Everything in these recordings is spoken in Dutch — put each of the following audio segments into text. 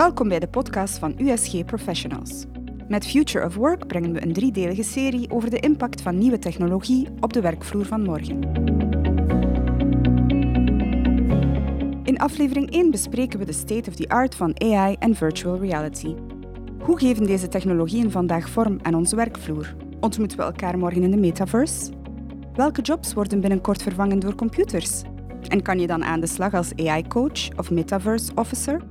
Welkom bij de podcast van USG Professionals. Met Future of Work brengen we een driedelige serie over de impact van nieuwe technologie op de werkvloer van morgen. In aflevering 1 bespreken we de state of the art van AI en virtual reality. Hoe geven deze technologieën vandaag vorm aan onze werkvloer? Ontmoeten we elkaar morgen in de metaverse? Welke jobs worden binnenkort vervangen door computers? En kan je dan aan de slag als AI-coach of metaverse officer?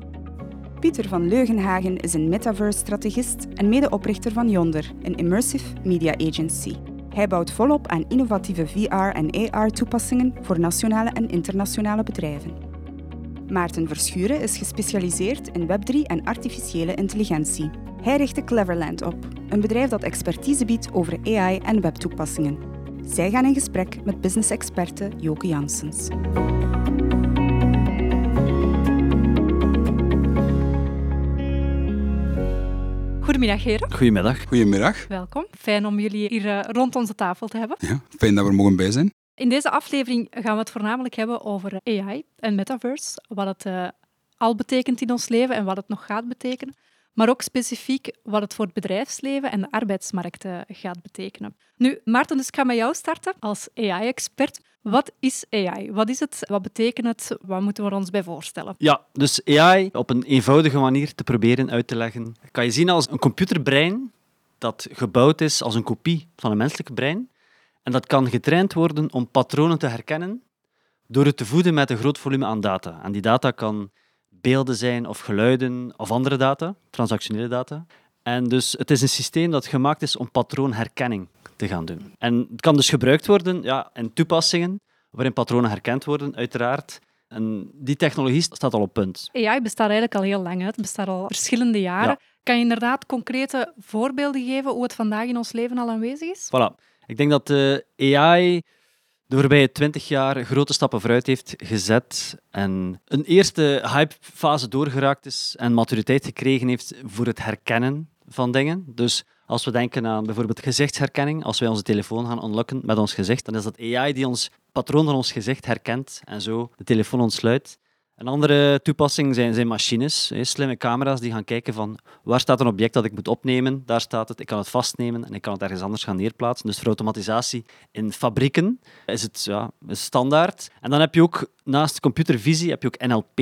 Pieter van Leugenhagen is een metaverse-strategist en medeoprichter van Yonder, een immersive media agency. Hij bouwt volop aan innovatieve VR- en AR-toepassingen voor nationale en internationale bedrijven. Maarten Verschuren is gespecialiseerd in Web3 en artificiële intelligentie. Hij richtte Cleverland op, een bedrijf dat expertise biedt over AI en webtoepassingen. Zij gaan in gesprek met business-experte Joke Janssens. Goedemiddag, heren. Goedemiddag. Goedemiddag. Welkom. Fijn om jullie hier uh, rond onze tafel te hebben. Ja, fijn dat we er mogen bij zijn. In deze aflevering gaan we het voornamelijk hebben over AI en metaverse. Wat het uh, al betekent in ons leven en wat het nog gaat betekenen. Maar ook specifiek wat het voor het bedrijfsleven en de arbeidsmarkt uh, gaat betekenen. Nu, Maarten, dus ik ga met jou starten als AI-expert. Wat is AI? Wat is het? Wat betekent het? Wat moeten we ons bij voorstellen? Ja, dus AI op een eenvoudige manier te proberen uit te leggen, kan je zien als een computerbrein dat gebouwd is als een kopie van een menselijk brein. En dat kan getraind worden om patronen te herkennen door het te voeden met een groot volume aan data. En die data kan beelden zijn of geluiden of andere data, transactionele data. En dus het is een systeem dat gemaakt is om patroonherkenning te gaan doen. En het kan dus gebruikt worden ja, in toepassingen waarin patronen herkend worden, uiteraard. En die technologie staat al op punt. AI bestaat eigenlijk al heel lang. Het bestaat al verschillende jaren. Kan je inderdaad concrete voorbeelden geven hoe het vandaag in ons leven al aanwezig is? Voilà. Ik denk dat de AI de voorbije twintig jaar grote stappen vooruit heeft gezet en een eerste hypefase doorgeraakt is en maturiteit gekregen heeft voor het herkennen van dingen. Dus als we denken aan bijvoorbeeld gezichtsherkenning, als wij onze telefoon gaan unlocken met ons gezicht, dan is dat AI die ons patroon van ons gezicht herkent en zo de telefoon ontsluit. Een andere toepassing zijn, zijn machines, slimme camera's die gaan kijken van waar staat een object dat ik moet opnemen, daar staat het, ik kan het vastnemen en ik kan het ergens anders gaan neerplaatsen. Dus voor automatisatie in fabrieken is het ja, standaard. En dan heb je ook naast computervisie heb je ook NLP,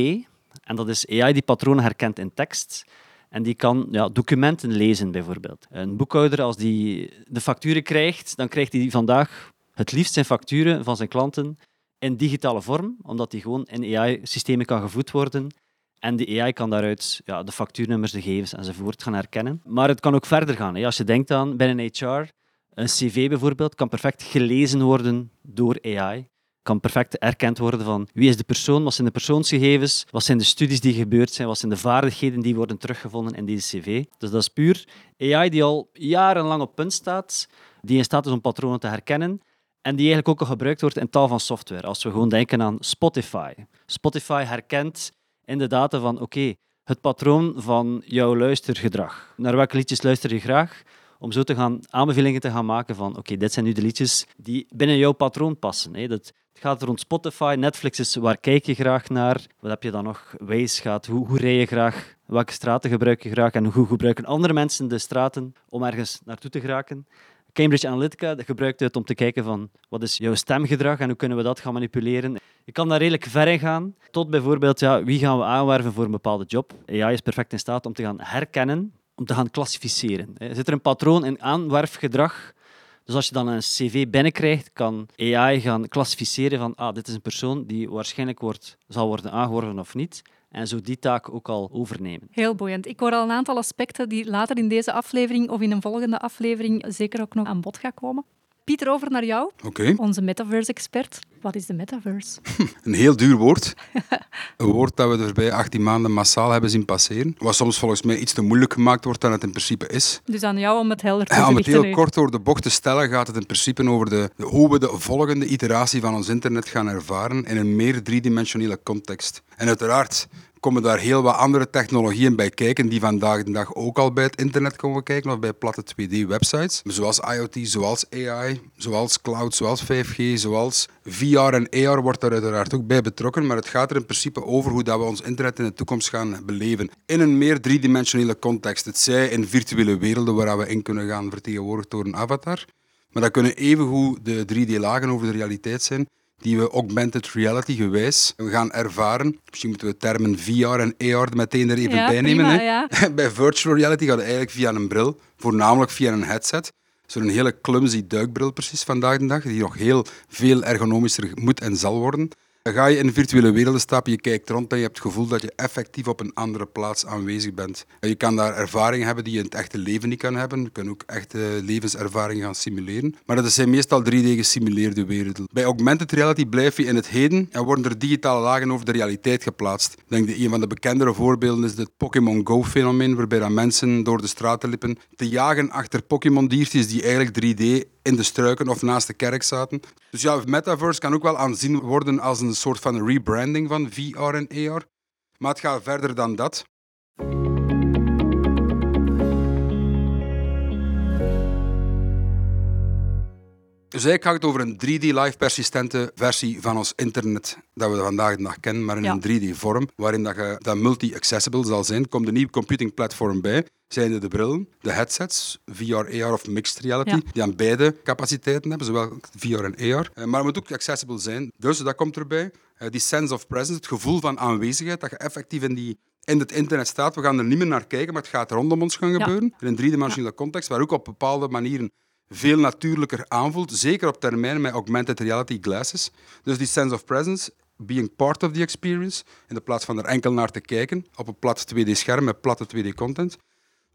en dat is AI die patronen herkent in tekst. En die kan ja, documenten lezen, bijvoorbeeld. Een boekhouder, als die de facturen krijgt, dan krijgt hij vandaag het liefst zijn facturen van zijn klanten in digitale vorm, omdat die gewoon in AI-systemen kan gevoed worden. En de AI kan daaruit ja, de factuurnummers, de gegevens enzovoort gaan herkennen. Maar het kan ook verder gaan. Hè. Als je denkt aan binnen HR, een cv bijvoorbeeld, kan perfect gelezen worden door AI. Kan perfect erkend worden van wie is de persoon, wat zijn de persoonsgegevens, wat zijn de studies die gebeurd zijn, wat zijn de vaardigheden die worden teruggevonden in deze cv. Dus dat is puur AI die al jarenlang op punt staat, die in staat is om patronen te herkennen en die eigenlijk ook al gebruikt wordt in tal van software. Als we gewoon denken aan Spotify. Spotify herkent in de data van oké, het patroon van jouw luistergedrag. Naar welke liedjes luister je graag? Om zo te gaan aanbevelingen te gaan maken van oké, dit zijn nu de liedjes die binnen jouw patroon passen. Hè. Dat, het gaat rond Spotify, Netflix is waar kijk je graag naar? Wat heb je dan nog? Waze gaat, hoe, hoe rij je graag? Welke straten gebruik je graag? En hoe gebruiken andere mensen de straten om ergens naartoe te geraken? Cambridge Analytica gebruikt het om te kijken van wat is jouw stemgedrag en hoe kunnen we dat gaan manipuleren. Je kan daar redelijk ver in gaan, tot bijvoorbeeld ja, wie gaan we aanwerven voor een bepaalde job. AI is perfect in staat om te gaan herkennen, om te gaan klassificeren. Zit er een patroon in aanwerfgedrag? Dus als je dan een cv binnenkrijgt, kan AI gaan klassificeren van ah, dit is een persoon die waarschijnlijk wordt, zal worden aangeworven of niet en zo die taak ook al overnemen. Heel boeiend. Ik hoor al een aantal aspecten die later in deze aflevering of in een volgende aflevering zeker ook nog aan bod gaan komen. Pieter, over naar jou, okay. onze metaverse-expert. Wat is de metaverse? Een heel duur woord. Een woord dat we de voorbije 18 maanden massaal hebben zien passeren. Wat soms volgens mij iets te moeilijk gemaakt wordt dan het in principe is. Dus aan jou om het helder te ja, Om het heel kort door de bocht te stellen, gaat het in principe over de, de, hoe we de volgende iteratie van ons internet gaan ervaren in een meer driedimensionele context. En uiteraard komen daar heel wat andere technologieën bij kijken die vandaag de dag ook al bij het internet komen kijken of bij platte 2D-websites. Zoals IoT, zoals AI, zoals cloud, zoals 5G, zoals VR en AR wordt daar uiteraard ook bij betrokken. Maar het gaat er in principe over hoe dat we ons internet in de toekomst gaan beleven. In een meer driedimensionele context. Het zij in virtuele werelden waar we in kunnen gaan vertegenwoordigd door een avatar. Maar dat kunnen evengoed de 3D-lagen over de realiteit zijn die we augmented reality gewijs gaan ervaren. Misschien moeten we termen VR en AR meteen er even Ja, bij nemen. prima, hè. ja. Bij virtual reality gaat het eigenlijk via een bril, voornamelijk via een headset. Zo'n hele clumsy duikbril precies vandaag de dag, die nog heel veel ergonomischer moet en zal worden. Dan ga je in virtuele werelden stappen, je kijkt rond en je hebt het gevoel dat je effectief op een andere plaats aanwezig bent. En je kan daar ervaringen hebben die je in het echte leven niet kan hebben. Je kan ook echte levenservaringen gaan simuleren. Maar dat zijn meestal 3D-gesimuleerde werelden. Bij augmented reality blijf je in het heden en worden er digitale lagen over de realiteit geplaatst. Ik denk dat een van de bekendere voorbeelden is het Pokémon Go-fenomeen, waarbij mensen door de straten liepen te jagen achter Pokémon-diertjes die eigenlijk 3D in de struiken of naast de kerk zaten. Dus ja, Metaverse kan ook wel aanzien worden als een soort van rebranding van VR en AR. Maar het gaat verder dan dat. Dus eigenlijk gaat het over een 3D live persistente versie van ons internet dat we vandaag de dag kennen, maar in Ja. een 3D-vorm, waarin dat, je, dat multi-accessible zal zijn. Komt een nieuw computing platform bij, zijn er de brillen, de headsets, VR, AR of mixed reality, Ja. die aan beide capaciteiten hebben, zowel VR en AR. Eh, Maar het moet ook accessible zijn, dus dat komt erbij. Eh, Die sense of presence, het gevoel van aanwezigheid, dat je effectief in die in het internet staat. We gaan er niet meer naar kijken, maar het gaat rondom ons gaan Ja. gebeuren. In een driedimensionele context, waar ook op bepaalde manieren veel natuurlijker aanvoelt. Zeker op termijn met augmented reality glasses. Dus die sense of presence, being part of the experience, in de plaats van er enkel naar te kijken op een plat 2D-scherm met platte 2D-content.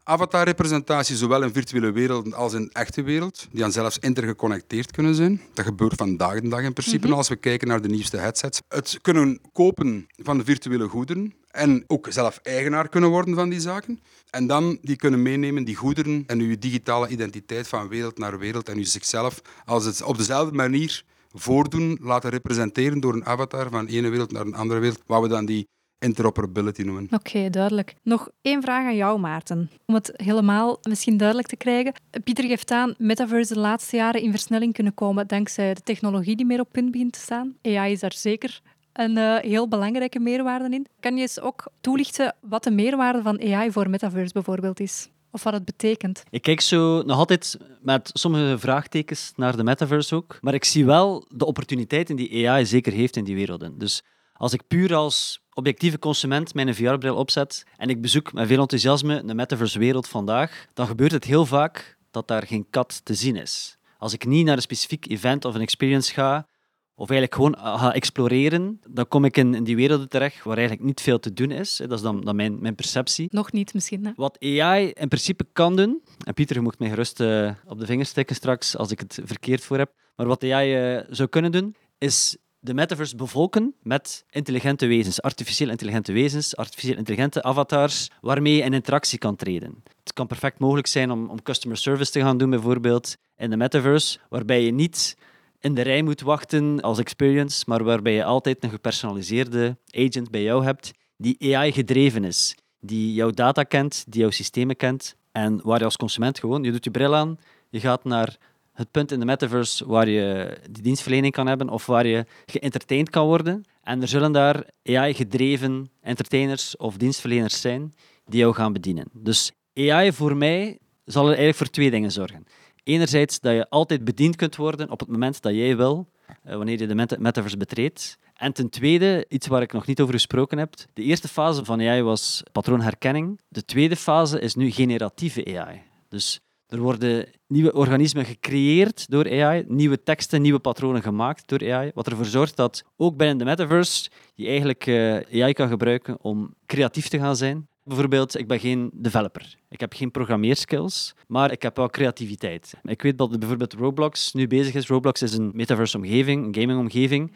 Avatar-representatie, zowel in virtuele werelden als in echte wereld, die dan zelfs intergeconnecteerd kunnen zijn. Dat gebeurt vandaag de dag in principe als we kijken naar de nieuwste headsets. Het kunnen kopen van de virtuele goederen en ook zelf eigenaar kunnen worden van die zaken. En dan die kunnen meenemen, die goederen en uw digitale identiteit van wereld naar wereld en u zichzelf als het op dezelfde manier voordoen, laten representeren door een avatar van ene wereld naar een andere wereld, wat we dan die interoperability noemen. Oké, duidelijk. Nog één vraag aan jou, Maarten. Om het helemaal misschien duidelijk te krijgen. Pieter geeft aan, metaverse de laatste jaren in versnelling kunnen komen dankzij de technologie die meer op punt begint te staan. AI is daar zeker een eh, heel belangrijke meerwaarde in. Kan je eens ook toelichten wat de meerwaarde van AI voor metaverse bijvoorbeeld is? Of wat het betekent? Ik kijk zo nog altijd met sommige vraagtekens naar de metaverse ook. Maar ik zie wel de opportuniteiten die AI zeker heeft in die werelden. Dus als ik puur als objectieve consument mijn VR-bril opzet en ik bezoek met veel enthousiasme de metaverse-wereld vandaag, dan gebeurt het heel vaak dat daar geen kat te zien is. Als ik niet naar een specifiek event of een experience ga, of eigenlijk gewoon ga exploreren, dan kom ik in, in die werelden terecht waar eigenlijk niet veel te doen is. Dat is dan, dan mijn, mijn perceptie. Nog niet misschien. Hè? Wat AI in principe kan doen, en Pieter, je moet mij gerust eh, op de vingers tikken straks als ik het verkeerd voor heb, maar wat AI eh, zou kunnen doen, is de metaverse bevolken met intelligente wezens, artificieel intelligente wezens, artificieel intelligente avatars, waarmee je in interactie kan treden. Het kan perfect mogelijk zijn om, om customer service te gaan doen, bijvoorbeeld in de metaverse, waarbij je niet in de rij moet wachten als experience, maar waarbij je altijd een gepersonaliseerde agent bij jou hebt die AI-gedreven is, die jouw data kent, die jouw systemen kent en waar je als consument gewoon, je doet je bril aan, je gaat naar het punt in de metaverse waar je die dienstverlening kan hebben of waar je geëntertained kan worden. En er zullen daar AI-gedreven entertainers of dienstverleners zijn die jou gaan bedienen. Dus AI voor mij zal er eigenlijk voor twee dingen zorgen. Enerzijds dat je altijd bediend kunt worden op het moment dat jij wil, eh, wanneer je de meta- metaverse betreedt. En ten tweede, iets waar ik nog niet over gesproken heb. De eerste fase van AI was patroonherkenning. De tweede fase is nu generatieve AI. Dus er worden nieuwe organismen gecreëerd door AI, nieuwe teksten, nieuwe patronen gemaakt door AI, wat ervoor zorgt dat ook binnen de metaverse je eigenlijk eh, AI kan gebruiken om creatief te gaan zijn. Bijvoorbeeld, ik ben geen developer. Ik heb geen programmeerskills, maar ik heb wel creativiteit. Ik weet dat bijvoorbeeld Roblox nu bezig is. Roblox is een metaverse-omgeving, een gaming-omgeving,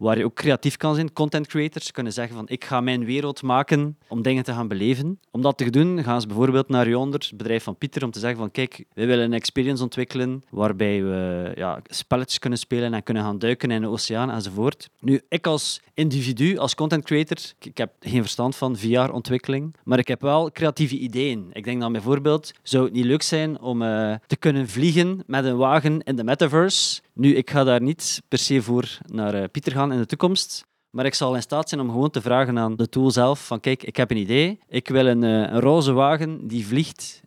waar je ook creatief kan zijn. Content creators kunnen zeggen van ik ga mijn wereld maken om dingen te gaan beleven. Om dat te doen gaan ze bijvoorbeeld naar Yonder, het bedrijf van Pieter, om te zeggen van kijk, wij willen een experience ontwikkelen waarbij we ja, spelletjes kunnen spelen en kunnen gaan duiken in de oceaan enzovoort. Nu, ik als individu, als content creator, ik heb geen verstand van VR-ontwikkeling, maar ik heb wel creatieve ideeën. Ik denk dan bijvoorbeeld, zou het niet leuk zijn om uh, te kunnen vliegen met een wagen in de metaverse? Nu, ik ga daar niet per se voor naar uh, Pieter gaan in de toekomst, maar ik zal in staat zijn om gewoon te vragen aan de tool zelf van kijk, ik heb een idee. Ik wil een, uh, een roze wagen die vliegt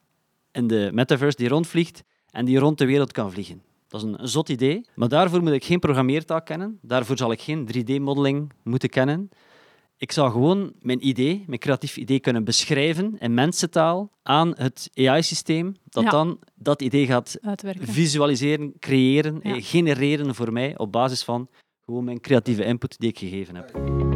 in de metaverse, die rondvliegt en die rond de wereld kan vliegen. Dat is een, een zot idee, maar daarvoor moet ik geen programmeertaal kennen. Daarvoor zal ik geen 3D-modeling moeten kennen. Ik zal gewoon mijn idee, mijn creatief idee kunnen beschrijven in mensentaal aan het AI-systeem, dat Ja. dan dat idee gaat Uitwerken. visualiseren, creëren, Ja. eh, genereren voor mij op basis van gewoon mijn creatieve input die ik gegeven heb.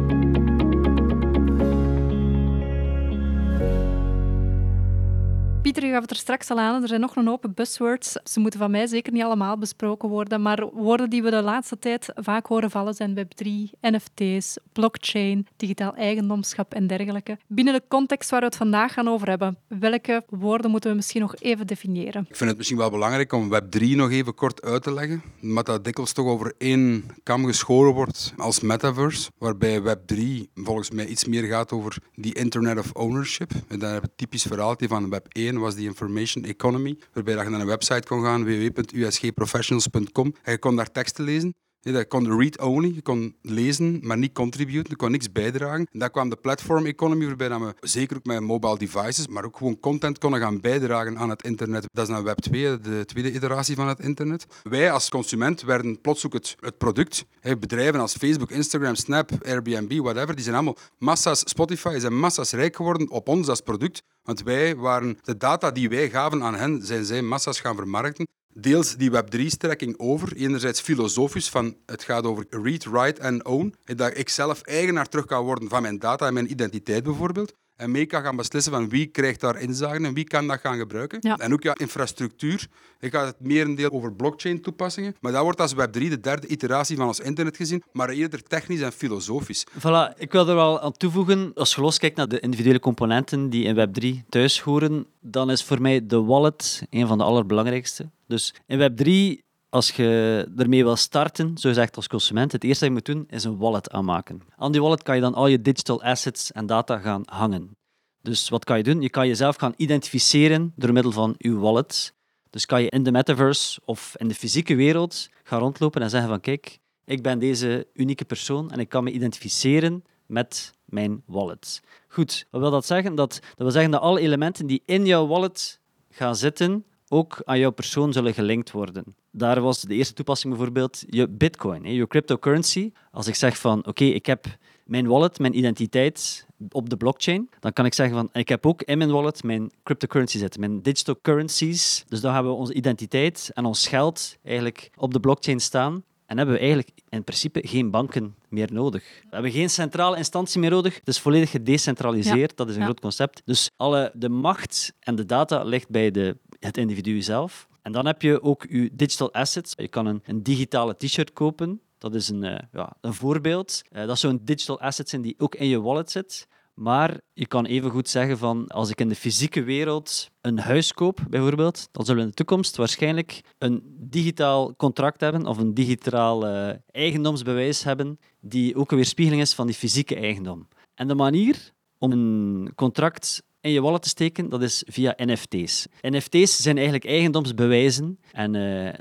Pieter, je gaf het er straks al aan. Er zijn nog een hoop buzzwords. Ze moeten van mij zeker niet allemaal besproken worden. Maar woorden die we de laatste tijd vaak horen vallen zijn Web3, NFT's, blockchain, digitaal eigendomschap en dergelijke. Binnen de context waar we het vandaag gaan over hebben, welke woorden moeten we misschien nog even definiëren? Ik vind het misschien wel belangrijk om Web3 nog even kort uit te leggen. Omdat dat dikwijls toch over één kam geschoren wordt als metaverse. Waarbij Web3 volgens mij iets meer gaat over die Internet of Ownership. En dan heb je het typisch verhaaltje van Web1 was die information economy, waarbij je naar een website kon gaan, www.usgprofessionals.com, en je kon daar teksten lezen. Dat kon read-only, je kon lezen, maar niet contributen, je kon niks bijdragen. En daar kwam de platform economy, waarbij dat we zeker ook met mobile devices, maar ook gewoon content konden gaan bijdragen aan het internet. Dat is dan Web 2, de tweede iteratie van het internet. Wij als consument werden plots ook het, product. Bedrijven als Facebook, Instagram, Snap, Airbnb, whatever, die zijn allemaal massa's, Spotify zijn massa's rijk geworden op ons als product. Want wij waren, de data die wij gaven aan hen, zijn zij massa's gaan vermarkten deels die Web3-strekking over. Enerzijds filosofisch, van het gaat over read, write en own. Dat ik zelf eigenaar terug kan worden van mijn data en mijn identiteit bijvoorbeeld. En mee kan gaan beslissen van wie krijgt daar inzage en wie kan dat gaan gebruiken. Ja. En ook ja, infrastructuur. Ik ga het merendeel over blockchain-toepassingen. Maar dat wordt als Web3 de derde iteratie van ons internet gezien, maar eerder technisch en filosofisch. Voilà, ik wil er wel aan toevoegen, als je loskijkt naar de individuele componenten die in Web3 thuis horen, dan is voor mij de wallet een van de allerbelangrijkste. Dus in Web3, als je ermee wil starten, zo gezegd als consument, het eerste dat je moet doen, is een wallet aanmaken. Aan die wallet kan je dan al je digital assets en data gaan hangen. Dus wat kan je doen? Je kan jezelf gaan identificeren door middel van je wallet. Dus kan je in de metaverse of in de fysieke wereld gaan rondlopen en zeggen van kijk, ik ben deze unieke persoon en ik kan me identificeren met mijn wallet. Goed, wat wil dat zeggen? Dat, dat wil zeggen dat alle elementen die in jouw wallet gaan zitten, ook aan jouw persoon zullen gelinkt worden. Daar was de eerste toepassing bijvoorbeeld je bitcoin, je cryptocurrency. Als ik zeg van oké, ik heb mijn wallet, mijn identiteit op de blockchain, dan kan ik zeggen van ik heb ook in mijn wallet mijn cryptocurrency zitten, mijn digital currencies. Dus dan hebben we onze identiteit en ons geld eigenlijk op de blockchain staan. En hebben we eigenlijk in principe geen banken meer nodig. We hebben geen centrale instantie meer nodig. Het is volledig gedecentraliseerd. Dat is een Ja. groot concept. Dus alle, de macht en de data ligt bij de, het individu zelf. En dan heb je ook je digital assets. Je kan een, een digitale t-shirt kopen. Dat is een, eh, ja, een voorbeeld. Eh, dat zou een digital asset zijn die ook in je wallet zit. Maar je kan even goed zeggen van als ik in de fysieke wereld een huis koop, bijvoorbeeld, dan zullen we in de toekomst waarschijnlijk een digitaal contract hebben of een digitaal eigendomsbewijs hebben die ook een weerspiegeling is van die fysieke eigendom. En de manier om een contract in je wallet te steken, dat is via NFT's. NFT's zijn eigenlijk eigendomsbewijzen en eh,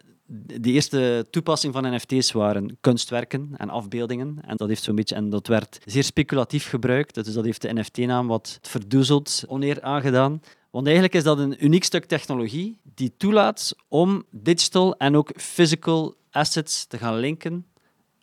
de eerste toepassing van NFT's waren kunstwerken en afbeeldingen. En dat, heeft zo'n beetje, en dat werd zeer speculatief gebruikt. Dus dat heeft de NFT-naam wat verdoezeld, oneer aangedaan. Want eigenlijk is dat een uniek stuk technologie die toelaat om digital en ook physical assets te gaan linken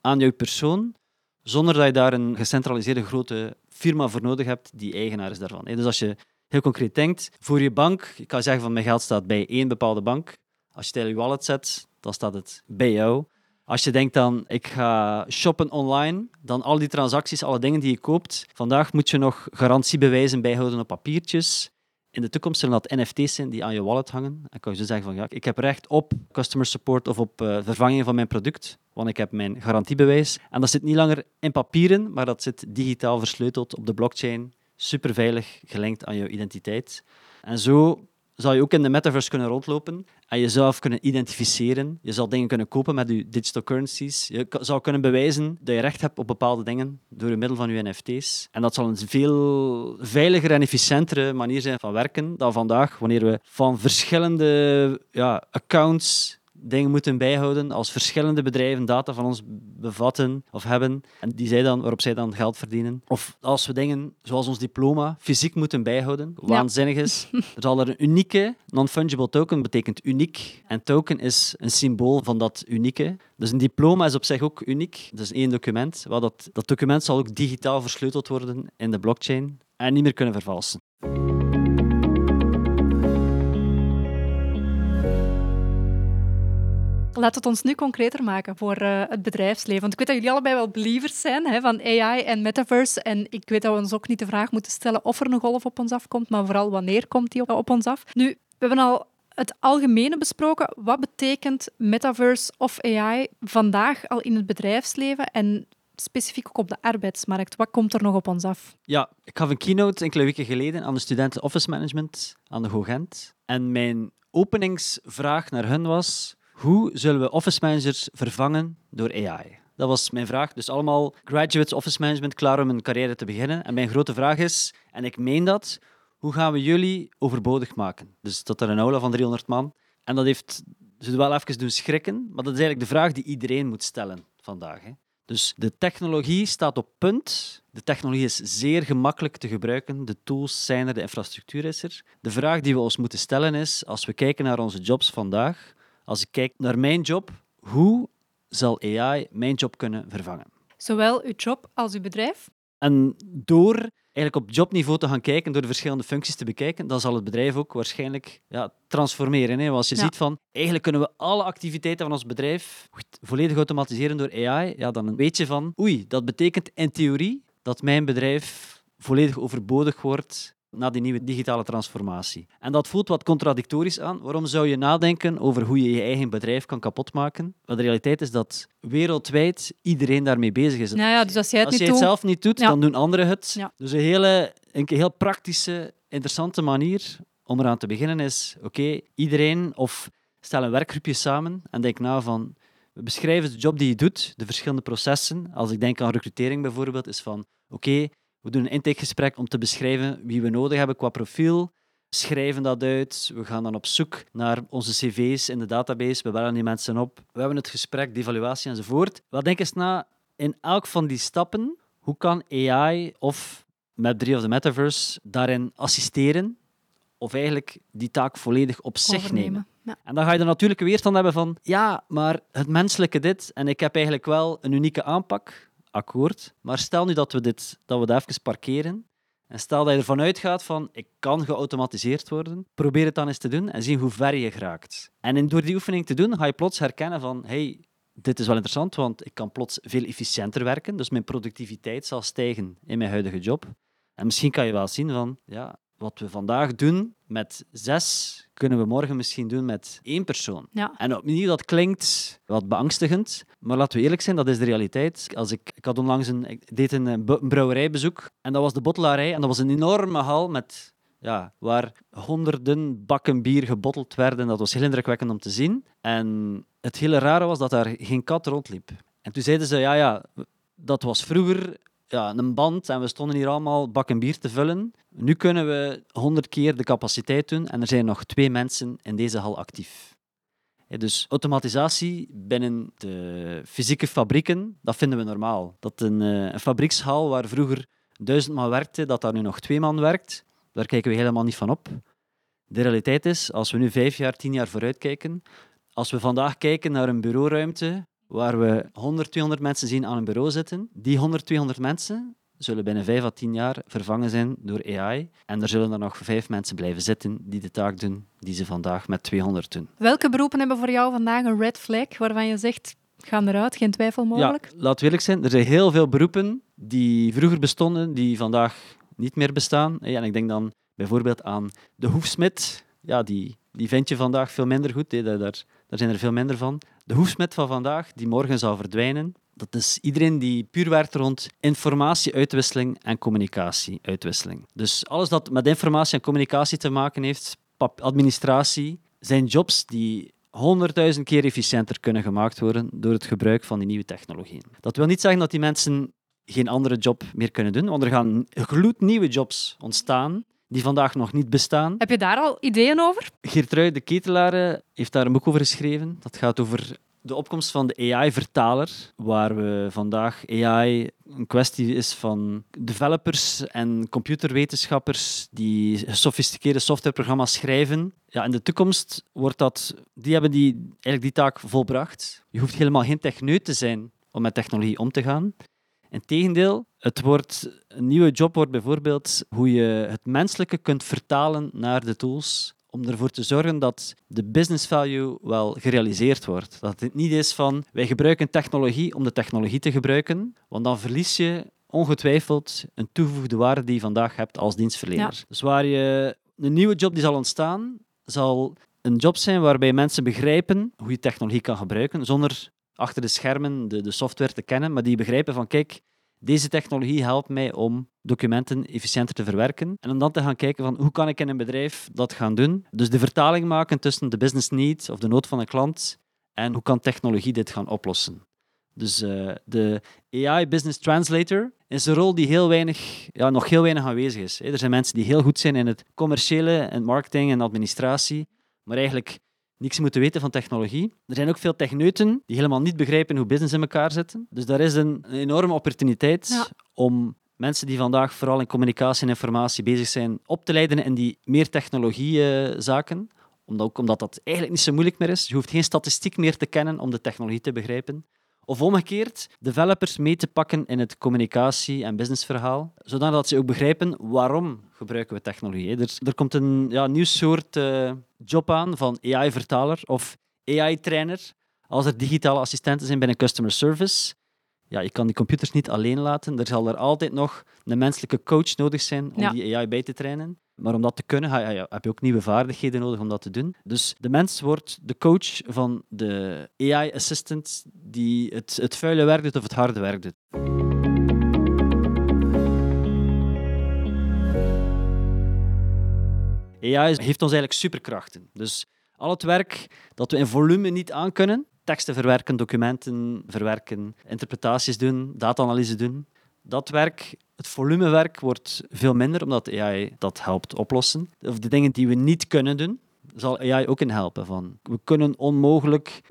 aan jouw persoon, zonder dat je daar een gecentraliseerde grote firma voor nodig hebt die eigenaar is daarvan. Dus als je heel concreet denkt, voor je bank, je kan zeggen van mijn geld staat bij één bepaalde bank. Als je het je wallet zet, dan staat het bij jou. Als je denkt dan, ik ga shoppen online, dan al die transacties, alle dingen die je koopt. Vandaag moet je nog garantiebewijzen bijhouden op papiertjes. In de toekomst zullen dat NFT's zijn die aan je wallet hangen. En kan je zo zeggen van ja, ik heb recht op customer support of op uh, vervanging van mijn product, want ik heb mijn garantiebewijs. En dat zit niet langer in papieren, maar dat zit digitaal versleuteld op de blockchain, super veilig gelinkt aan jouw identiteit. En zo zou je ook in de metaverse kunnen rondlopen en jezelf kunnen identificeren. Je zal dingen kunnen kopen met je digital currencies. Je zou kunnen bewijzen dat je recht hebt op bepaalde dingen door middel van je NFT's. En dat zal een veel veiliger en efficiëntere manier zijn van werken dan vandaag, wanneer we van verschillende ja, accounts dingen moeten bijhouden als verschillende bedrijven data van ons bevatten of hebben en die zij dan, waarop zij dan geld verdienen. Of als we dingen zoals ons diploma fysiek moeten bijhouden, waanzinnig is. er zal er een unieke non-fungible token, betekent uniek. En token is een symbool van dat unieke. Dus een diploma is op zich ook uniek. Dat is één document. Wel, dat, dat document zal ook digitaal versleuteld worden in de blockchain en niet meer kunnen vervalsen. Laat het ons nu concreter maken voor uh, het bedrijfsleven. Want ik weet dat jullie allebei wel believers zijn hè, van AI en metaverse. En ik weet dat we ons ook niet de vraag moeten stellen of er een golf op ons afkomt, maar vooral wanneer komt die op, op ons af. Nu, we hebben al het algemene besproken. Wat betekent metaverse of AI vandaag al in het bedrijfsleven en specifiek ook op de arbeidsmarkt? Wat komt er nog op ons af? Ja, ik gaf een keynote enkele weken geleden aan de studenten Office Management aan de Hogent. En mijn openingsvraag naar hen was hoe zullen we office managers vervangen door AI? Dat was mijn vraag. Dus allemaal graduates office management klaar om een carrière te beginnen. En mijn grote vraag is, en ik meen dat, hoe gaan we jullie overbodig maken? Dus tot er een aula van 300 man. En dat heeft ze wel even doen schrikken, maar dat is eigenlijk de vraag die iedereen moet stellen vandaag. Hè. Dus de technologie staat op punt. De technologie is zeer gemakkelijk te gebruiken. De tools zijn er, de infrastructuur is er. De vraag die we ons moeten stellen is, als we kijken naar onze jobs vandaag, als ik kijk naar mijn job, hoe zal AI mijn job kunnen vervangen? Zowel uw job als uw bedrijf? En door eigenlijk op jobniveau te gaan kijken, door de verschillende functies te bekijken, dan zal het bedrijf ook waarschijnlijk ja, transformeren. Hè? Als je ziet van, eigenlijk kunnen we alle activiteiten van ons bedrijf volledig automatiseren door AI, ja, dan weet je van, oei, dat betekent in theorie dat mijn bedrijf volledig overbodig wordt na die nieuwe digitale transformatie. En dat voelt wat contradictorisch aan. Waarom zou je nadenken over hoe je je eigen bedrijf kan kapotmaken? Maar de realiteit is dat wereldwijd iedereen daarmee bezig is. Nou ja, dus als jij het, als niet je het zelf niet doet, ja. dan doen anderen het. Ja. Dus een hele een heel praktische, interessante manier om eraan te beginnen is, oké, iedereen of stel een werkgroepje samen en denk na van, we beschrijven de job die je doet, de verschillende processen. Als ik denk aan recrutering bijvoorbeeld, is van, oké, we doen een intakegesprek om te beschrijven wie we nodig hebben qua profiel. Schrijven dat uit. We gaan dan op zoek naar onze cv's in de database. We bellen die mensen op. We hebben het gesprek, de evaluatie enzovoort. Wat denk eens na in elk van die stappen. Hoe kan AI of Map3 of de Metaverse daarin assisteren? Of eigenlijk die taak volledig op zich Overnemen. nemen? Ja. En dan ga je er natuurlijk weerstand hebben van, ja, maar het menselijke dit, en ik heb eigenlijk wel een unieke aanpak, akkoord. Maar stel nu dat we, dit, dat we dat even parkeren. En stel dat je ervan uitgaat van, ik kan geautomatiseerd worden. Probeer het dan eens te doen en zien hoe ver je geraakt. En door die oefening te doen, ga je plots herkennen van, hey, dit is wel interessant, want ik kan plots veel efficiënter werken. Dus mijn productiviteit zal stijgen in mijn huidige job. En misschien kan je wel zien van, ja, wat we vandaag doen met zes, kunnen we morgen misschien doen met één persoon. Ja. En opnieuw, dat klinkt wat beangstigend, maar laten we eerlijk zijn, dat is de realiteit. Als ik, ik had onlangs een, ik deed een, een brouwerijbezoek en dat was de bottelarij en dat was een enorme hal met, ja, waar honderden bakken bier gebotteld werden. Dat was heel indrukwekkend om te zien. En het hele rare was dat daar geen kat rondliep. En toen zeiden ze, ja, ja, dat was vroeger ja, een band en we stonden hier allemaal bakken bier te vullen. Nu kunnen we honderd keer de capaciteit doen en er zijn nog twee mensen in deze hal actief. Dus automatisatie binnen de fysieke fabrieken, dat vinden we normaal. Dat een, eh, een fabriekshal waar vroeger duizend man werkte, dat daar nu nog twee man werkt, daar kijken we helemaal niet van op. De realiteit is, als we nu vijf jaar, tien jaar vooruit kijken, als we vandaag kijken naar een bureauruimte waar we 100, 200 mensen zien aan een bureau zitten, die 100, 200 mensen zullen binnen 5 à 10 jaar vervangen zijn door AI. En er zullen er nog vijf mensen blijven zitten die de taak doen die ze vandaag met 200 doen. Welke beroepen hebben voor jou vandaag een red flag waarvan je zegt, gaan eruit, geen twijfel mogelijk? Ja, laat eerlijk zijn, er zijn heel veel beroepen die vroeger bestonden, die vandaag niet meer bestaan. En ik denk dan bijvoorbeeld aan de hoefsmid. Ja, die, die vind je vandaag veel minder goed. Daar, daar zijn er veel minder van. De hoefsmid van vandaag, die morgen zal verdwijnen, dat is iedereen die puur werkt rond informatieuitwisseling en communicatieuitwisseling. Dus alles dat met informatie en communicatie te maken heeft, administratie, zijn jobs die honderdduizend keer efficiënter kunnen gemaakt worden door het gebruik van die nieuwe technologieën. Dat wil niet zeggen dat die mensen geen andere job meer kunnen doen, want er gaan gloednieuwe jobs ontstaan die vandaag nog niet bestaan. Heb je daar al ideeën over? Geertruid de Ketelaar heeft daar een boek over geschreven. Dat gaat over de opkomst van de AI-vertaler, waar we vandaag AI een kwestie is van developers en computerwetenschappers die gesofisticeerde softwareprogramma's schrijven. Ja, in de toekomst wordt dat, die hebben die, eigenlijk die taak volbracht. Je hoeft helemaal geen techneut te zijn om met technologie om te gaan. Integendeel, het wordt, een nieuwe job wordt bijvoorbeeld hoe je het menselijke kunt vertalen naar de tools om ervoor te zorgen dat de business value wel gerealiseerd wordt. Dat het niet is van wij gebruiken technologie om de technologie te gebruiken, want dan verlies je ongetwijfeld een toegevoegde waarde die je vandaag hebt als dienstverlener. Dus waar je een nieuwe job die zal ontstaan, zal een job zijn waarbij mensen begrijpen hoe je technologie kan gebruiken, zonder achter de schermen de, de software te kennen, maar die begrijpen van kijk, deze technologie helpt mij om documenten efficiënter te verwerken. En om dan te gaan kijken van hoe kan ik in een bedrijf dat gaan doen. Dus de vertaling maken tussen de business need of de nood van een klant en hoe kan technologie dit gaan oplossen. Dus uh, de AI Business Translator is een rol die heel weinig, ja, nog heel weinig aanwezig is. Er zijn mensen die heel goed zijn in het commerciële en marketing en administratie, maar eigenlijk niks moeten weten van technologie. Er zijn ook veel techneuten die helemaal niet begrijpen hoe business in elkaar zit. Dus daar is een, enorme opportuniteit om mensen die vandaag vooral in communicatie en informatie bezig zijn, op te leiden in die meer technologiezaken. Omdat, ook omdat dat eigenlijk niet zo moeilijk meer is. Je hoeft geen statistiek meer te kennen om de technologie te begrijpen. Of omgekeerd, developers mee te pakken in het communicatie- en businessverhaal, zodat ze ook begrijpen waarom gebruiken we technologie. Er, er komt een ja, nieuw soort uh, job aan van AI-vertaler of AI-trainer. Als er digitale assistenten zijn binnen customer service, ja, je kan die computers niet alleen laten. Er zal er altijd nog een menselijke coach nodig zijn om die AI bij te trainen. Maar om dat te kunnen, heb je ook nieuwe vaardigheden nodig om dat te doen. Dus de mens wordt de coach van de AI-assistant die het, het vuile werk doet of het harde werk doet. AI heeft ons eigenlijk superkrachten. Dus al het werk dat we in volume niet aankunnen, teksten verwerken, documenten verwerken, interpretaties doen, data-analyse doen, dat werk, het volumewerk, wordt veel minder omdat AI dat helpt oplossen. Of de dingen die we niet kunnen doen, zal AI ook in helpen. Van, we kunnen onmogelijk,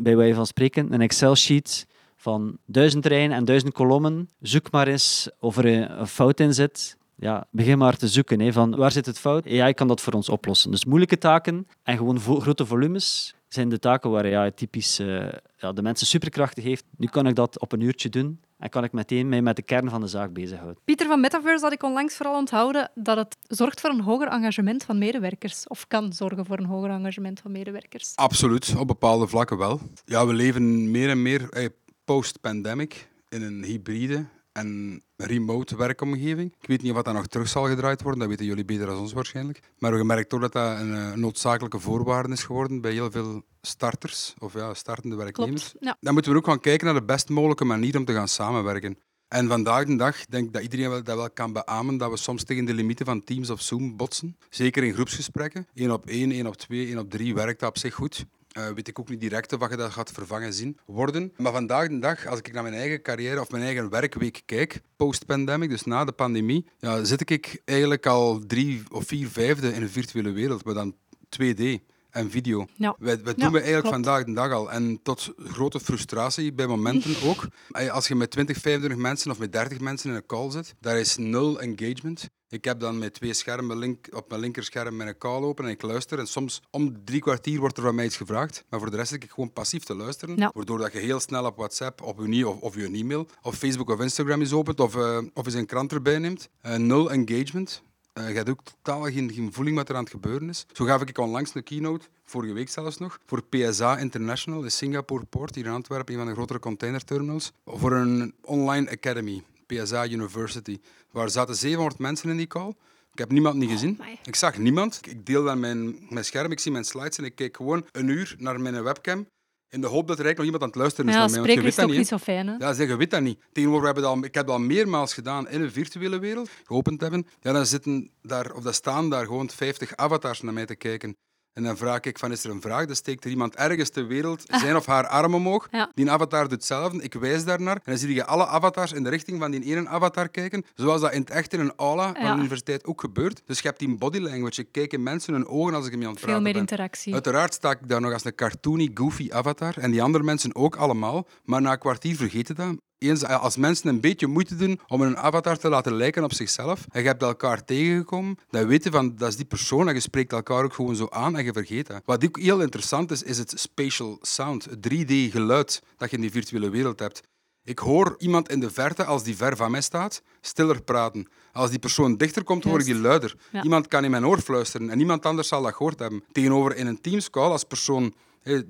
bij wijze van spreken, een Excel-sheet van duizend rijen en duizend kolommen. Zoek maar eens of er een fout in zit. Ja, begin maar te zoeken. Van waar zit het fout? AI kan dat voor ons oplossen. Dus moeilijke taken en gewoon grote volumes zijn de taken waar AI typisch uh, ja, de mensen superkrachten heeft. Nu kan ik dat op een uurtje doen en kan ik meteen mij met de kern van de zaak bezighouden. Pieter van Metaverse had ik onlangs vooral onthouden dat het zorgt voor een hoger engagement van medewerkers. Of kan zorgen voor een hoger engagement van medewerkers. Absoluut, op bepaalde vlakken wel. Ja, we leven meer en meer eh, post-pandemic in een hybride en remote werkomgeving. Ik weet niet of dat nog terug zal gedraaid worden, dat weten jullie beter dan ons waarschijnlijk. Maar we merken toch dat dat een, een noodzakelijke voorwaarde is geworden bij heel veel starters of ja, startende werknemers. ja. Dan moeten we ook gaan kijken naar de best mogelijke manier om te gaan samenwerken. En vandaag de dag denk ik dat iedereen dat wel kan beamen dat we soms tegen de limieten van Teams of Zoom botsen. Zeker in groepsgesprekken. Eén op één, één op twee, één op drie werkt dat op zich goed. Uh, weet ik ook niet direct of je dat gaat vervangen zien worden. Maar vandaag de dag, als ik naar mijn eigen carrière of mijn eigen werkweek kijk, post-pandemic, dus na de pandemie, ja, zit ik eigenlijk al drie of vier vijfde in een virtuele wereld, maar dan 2D en video. Ja. Wij, wij doen we eigenlijk vandaag de dag al. En tot grote frustratie bij momenten ook. Als je met 20, 25 mensen of met 30 mensen in een call zit, daar is nul engagement. Ik heb dan met twee schermen link, op mijn linkerscherm mijn call open en ik luister. En soms om drie kwartier wordt er van mij iets gevraagd. Maar voor de rest zit ik gewoon passief te luisteren. Waardoor dat je heel snel op WhatsApp op je, of, of je e-mail of Facebook of Instagram is opent of, uh, of eens een krant erbij neemt. Uh, nul engagement. Uh, je hebt ook totaal geen, geen voeling wat er aan het gebeuren is. Zo gaf ik onlangs een keynote, vorige week zelfs nog, voor PSA International, de Singapore Port hier in Antwerpen, een van de grotere containerterminals, voor een online academy. PSA University. Waar zaten 700 mensen in die call. Ik heb niemand niet gezien. ik zag niemand. Ik deel dan mijn, mijn scherm, ik zie mijn slides en ik kijk gewoon een uur naar mijn webcam in de hoop dat er eigenlijk nog iemand aan het luisteren is Ja, naar mij. Want je weet is dat toch niet, zo fijn, hè? Ja, zeg, je weet dat niet. Tegenover, we hebben dat al, ik heb dat al meermaals gedaan in een virtuele wereld, geopend hebben. Ja, dan zitten daar, of dan staan daar gewoon 50 avatars naar mij te kijken. En dan vraag ik van, is er een vraag? Dan steekt er iemand ergens ter wereld zijn of haar arm omhoog. Ja. Die avatar doet hetzelfde. Ik wijs daarnaar. En dan zie je alle avatars in de richting van die ene avatar kijken. Zoals dat in het echt in een aula van Ja. de universiteit ook gebeurt. Dus je hebt die body language. Ik kijk in mensen hun ogen als ik hem aan het Veel praten meer ben. interactie. Uiteraard sta ik daar nog als een cartoony, goofy avatar. En die andere mensen ook allemaal. Maar na een kwartier vergeten dat. Eens, als mensen een beetje moeite doen om een avatar te laten lijken op zichzelf, en je hebt elkaar tegengekomen, dan weet je van, dat is die persoon en je spreekt elkaar ook gewoon zo aan en je vergeet dat. Wat ook heel interessant is, is het spatial sound, het 3D-geluid dat je in die virtuele wereld hebt. Ik hoor iemand in de verte, als die ver van mij staat, stiller praten. Als die persoon dichter komt, hoor ik die luider. Ja. Iemand kan in mijn oor fluisteren en niemand anders zal dat gehoord hebben. Tegenover in een Teams-call, als persoon...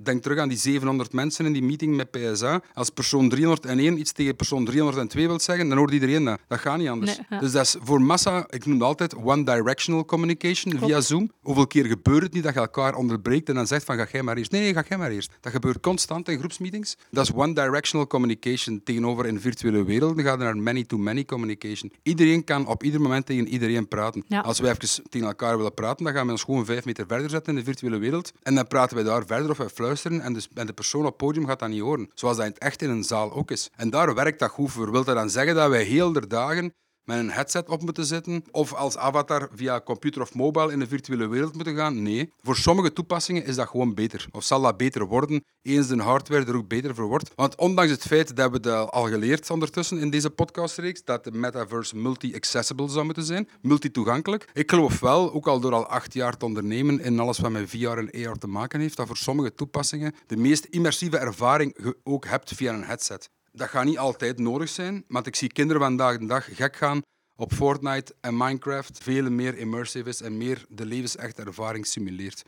Denk terug aan die 700 mensen in die meeting met PSA. Als persoon 301 iets tegen persoon 302 wil zeggen, dan hoort iedereen dat. Dat gaat niet anders. Nee, ja. Dus dat is voor massa, ik noem het altijd one-directional communication Klopt. via Zoom. Hoeveel keer gebeurt het niet dat je elkaar onderbreekt en dan zegt van ga jij maar eerst. Nee, nee, ga jij maar eerst. Dat gebeurt constant in groepsmeetings. Dat is one-directional communication tegenover in virtuele wereld. Dan gaat er naar many-to-many communication. Iedereen kan op ieder moment tegen iedereen praten. Ja. Als wij even tegen elkaar willen praten, dan gaan we ons gewoon vijf meter verder zetten in de virtuele wereld. En dan praten wij daar verder of wij fluisteren en, dus, en de persoon op het podium gaat dat niet horen. Zoals dat echt in een zaal ook is. En daar werkt dat goed voor. Wil dat dan zeggen dat wij heel de dagen met een headset op moeten zitten of als avatar via computer of mobile in de virtuele wereld moeten gaan? Nee. Voor sommige toepassingen is dat gewoon beter. Of zal dat beter worden, eens de hardware er ook beter voor wordt. Want ondanks het feit dat we dat al geleerd ondertussen in deze podcastreeks, dat de metaverse multi-accessible zou moeten zijn, multi-toegankelijk. Ik geloof wel, ook al door al acht jaar te ondernemen in alles wat met VR en AR te maken heeft, dat voor sommige toepassingen de meest immersieve ervaring je ook hebt via een headset. Dat gaat niet altijd nodig zijn, want ik zie kinderen vandaag de dag gek gaan op Fortnite en Minecraft. Veel meer immersive is en meer de levensechte ervaring simuleert.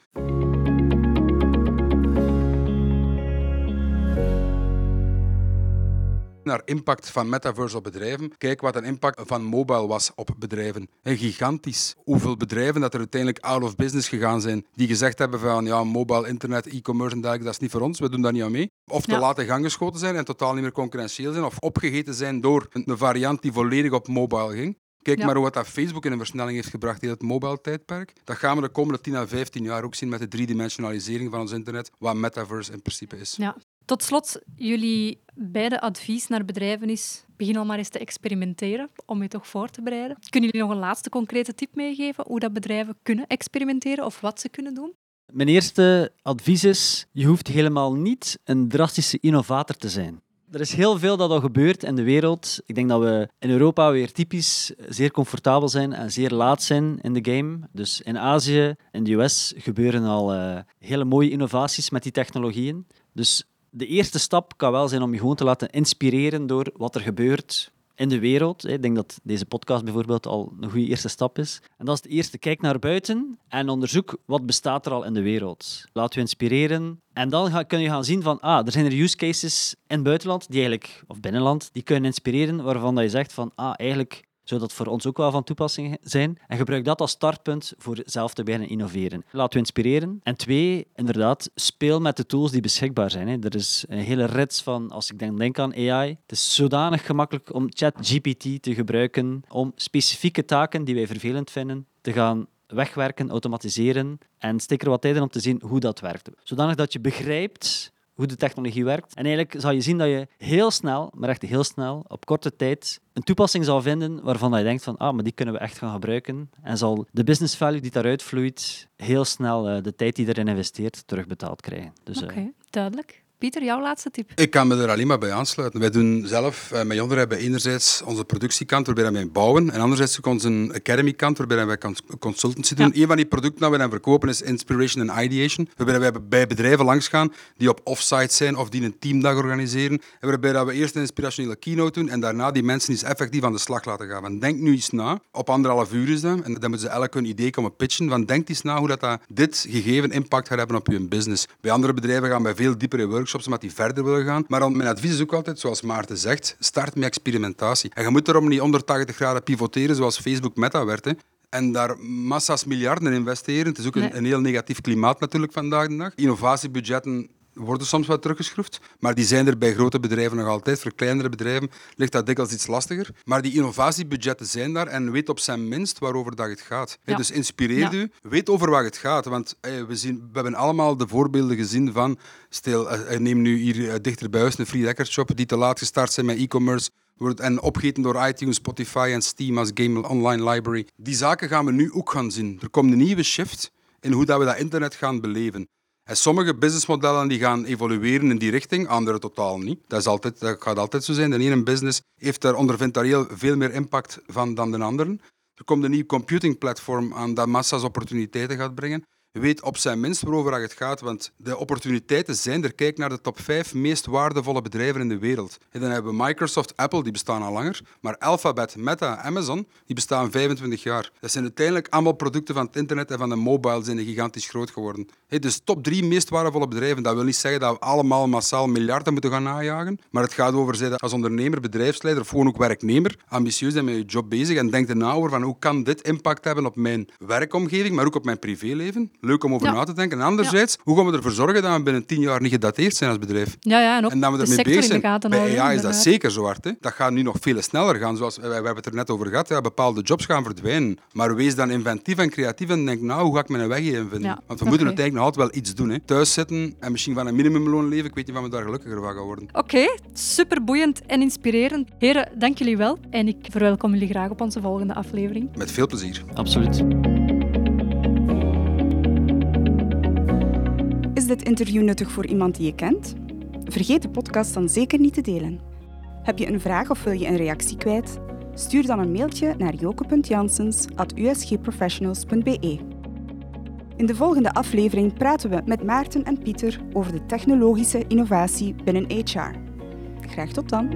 Naar impact van metaverse op bedrijven. Kijk wat een impact van mobile was op bedrijven. En gigantisch. Hoeveel bedrijven dat er uiteindelijk out of business gegaan zijn, die gezegd hebben van ja, mobile, internet, e-commerce en dergelijke, dat is niet voor ons, we doen daar niet aan mee. Of te Ja. laat in gang geschoten zijn en totaal niet meer concurrentieel zijn, of opgegeten zijn door een variant die volledig op mobile ging. Kijk Ja. maar hoe wat dat Facebook in een versnelling heeft gebracht in het mobile tijdperk. Dat gaan we de komende 10 à 15 jaar ook zien met de driedimensionalisering van ons internet, wat metaverse in principe is. Ja. Tot slot, jullie beide advies naar bedrijven is: begin al maar eens te experimenteren om je toch voor te bereiden. Kunnen jullie nog een laatste concrete tip meegeven hoe dat bedrijven kunnen experimenteren of wat ze kunnen doen? Mijn eerste advies is, je hoeft helemaal niet een drastische innovator te zijn. Er is heel veel dat al gebeurt in de wereld. Ik denk dat we in Europa weer typisch zeer comfortabel zijn en zeer laat zijn in de game. Dus in Azië, in de US, gebeuren al eh, hele mooie innovaties met die technologieën. Dus de eerste stap kan wel zijn om je gewoon te laten inspireren door wat er gebeurt in de wereld. Ik denk dat deze podcast bijvoorbeeld al een goede eerste stap is. En dat is het eerste. Kijk naar buiten en onderzoek wat bestaat er al in de wereld. Laat je inspireren. En dan kun je gaan zien van, ah, er zijn er use cases in het buitenland, die eigenlijk, of binnenland, die kunnen inspireren, waarvan dat je zegt van, ah, eigenlijk zou dat voor ons ook wel van toepassing zijn. En gebruik dat als startpunt voor zelf te beginnen innoveren. Laat je inspireren. En twee, inderdaad, speel met de tools die beschikbaar zijn. Er is een hele rits van, als ik denk, denk aan AI, het is zodanig gemakkelijk om ChatGPT te gebruiken om specifieke taken die wij vervelend vinden te gaan wegwerken, automatiseren en steek er wat tijd in om te zien hoe dat werkt. Zodanig dat je begrijpt hoe de technologie werkt. En eigenlijk zal je zien dat je heel snel, maar echt heel snel, op korte tijd, een toepassing zal vinden waarvan je denkt van, ah, maar die kunnen we echt gaan gebruiken. En zal de business value die daaruit vloeit, heel snel eh, de tijd die erin investeert, terugbetaald krijgen. Dus, eh, Oké, duidelijk. Pieter, jouw laatste tip. Ik kan me er alleen maar bij aansluiten. Wij doen zelf, eh, met Jonder hebben enerzijds onze productiekant waarbij wij bouwen en anderzijds ook onze academy kant waarbij wij cons- consultancy doen. Een van die producten dat we dan verkopen is Inspiration and Ideation, waarbij wij bij bedrijven langsgaan die op offsite zijn of die een teamdag organiseren en waarbij dat we eerst een inspirationele keynote doen en daarna die mensen eens effectief aan de slag laten gaan. Want denk nu eens na, op anderhalf uur is dat, en dan moeten ze elk hun idee komen pitchen, van denk eens na hoe dat, dat dit gegeven impact gaat hebben op je business. Bij andere bedrijven gaan wij veel dieper in workshops omdat die verder willen gaan. Maar dan, mijn advies is ook altijd, zoals Maarten zegt, start met experimentatie. En je moet daarom niet onder 80 graden pivoteren zoals Facebook Meta werd. Hè. en daar massa's miljarden in investeren. Het is ook een, Nee. een heel negatief klimaat natuurlijk vandaag de dag. Innovatiebudgetten worden soms wat teruggeschroefd, maar die zijn er bij grote bedrijven nog altijd. Voor kleinere bedrijven ligt dat dikwijls iets lastiger. Maar die innovatiebudgetten zijn daar en weet op zijn minst waarover dat het gaat. Dus inspireer Ja. u, weet over wat het gaat. Want eh, we, zien, we hebben allemaal de voorbeelden gezien van, stel, eh, eh, neem nu hier eh, dichter bij huis een free record shop die te laat gestart zijn met e-commerce wordt en opgegeten door iTunes, Spotify en Steam als game online library. Die zaken gaan we nu ook gaan zien. Er komt een nieuwe shift in hoe dat we dat internet gaan beleven. En sommige businessmodellen die gaan evolueren in die richting, andere totaal niet. Dat, is altijd, dat gaat altijd zo zijn. De ene business heeft daar, ondervindt daar veel meer impact van dan de anderen. Er komt een nieuw computingplatform aan dat massa's opportuniteiten gaat brengen. Weet op zijn minst waarover het gaat, want de opportuniteiten zijn er. Kijk naar de top 5 meest waardevolle bedrijven in de wereld. En dan hebben we Microsoft, Apple, die bestaan al langer. Maar Alphabet, Meta, Amazon, die bestaan 25 jaar. Dat zijn uiteindelijk allemaal producten van het internet en van de mobile zijn gigantisch groot geworden. Hey, dus top 3 meest waardevolle bedrijven. Dat wil niet zeggen dat we allemaal massaal miljarden moeten gaan najagen. Maar het gaat over zijn als ondernemer, bedrijfsleider of gewoon ook werknemer ambitieus zijn met je job bezig en denk erna over van hoe kan dit impact hebben op mijn werkomgeving, maar ook op mijn privéleven. Leuk om over Ja. na te denken. En anderzijds, hoe gaan we ervoor zorgen dat we binnen 10 jaar niet gedateerd zijn als bedrijf? Ja, ja, en ook En dat we de ermee bezig in zijn. Bij. AI is dat zeker zo hard. Hè. Dat gaat nu nog veel sneller gaan. Zoals, we, we hebben het er net over gehad. Ja, bepaalde jobs gaan verdwijnen. Maar wees dan inventief en creatief en denk, nou, hoe ga ik mijn weg hierin vinden? Ja, Want we moeten uiteindelijk nog altijd wel iets doen. Hè. Thuis zitten en misschien van een minimumloon leven. Ik weet niet of we daar gelukkiger van gaan worden. Oké, super boeiend en inspirerend. Heren, dank jullie wel. En ik verwelkom jullie graag op onze volgende aflevering. Met veel plezier. Absoluut. Is dit interview nuttig voor iemand die je kent? Vergeet de podcast dan zeker niet te delen. Heb je een vraag of wil je een reactie kwijt? Stuur dan een mailtje naar joke.janssens.usgprofessionals.be. In de volgende aflevering praten we met Maarten en Pieter over de technologische innovatie binnen HR. Graag tot dan!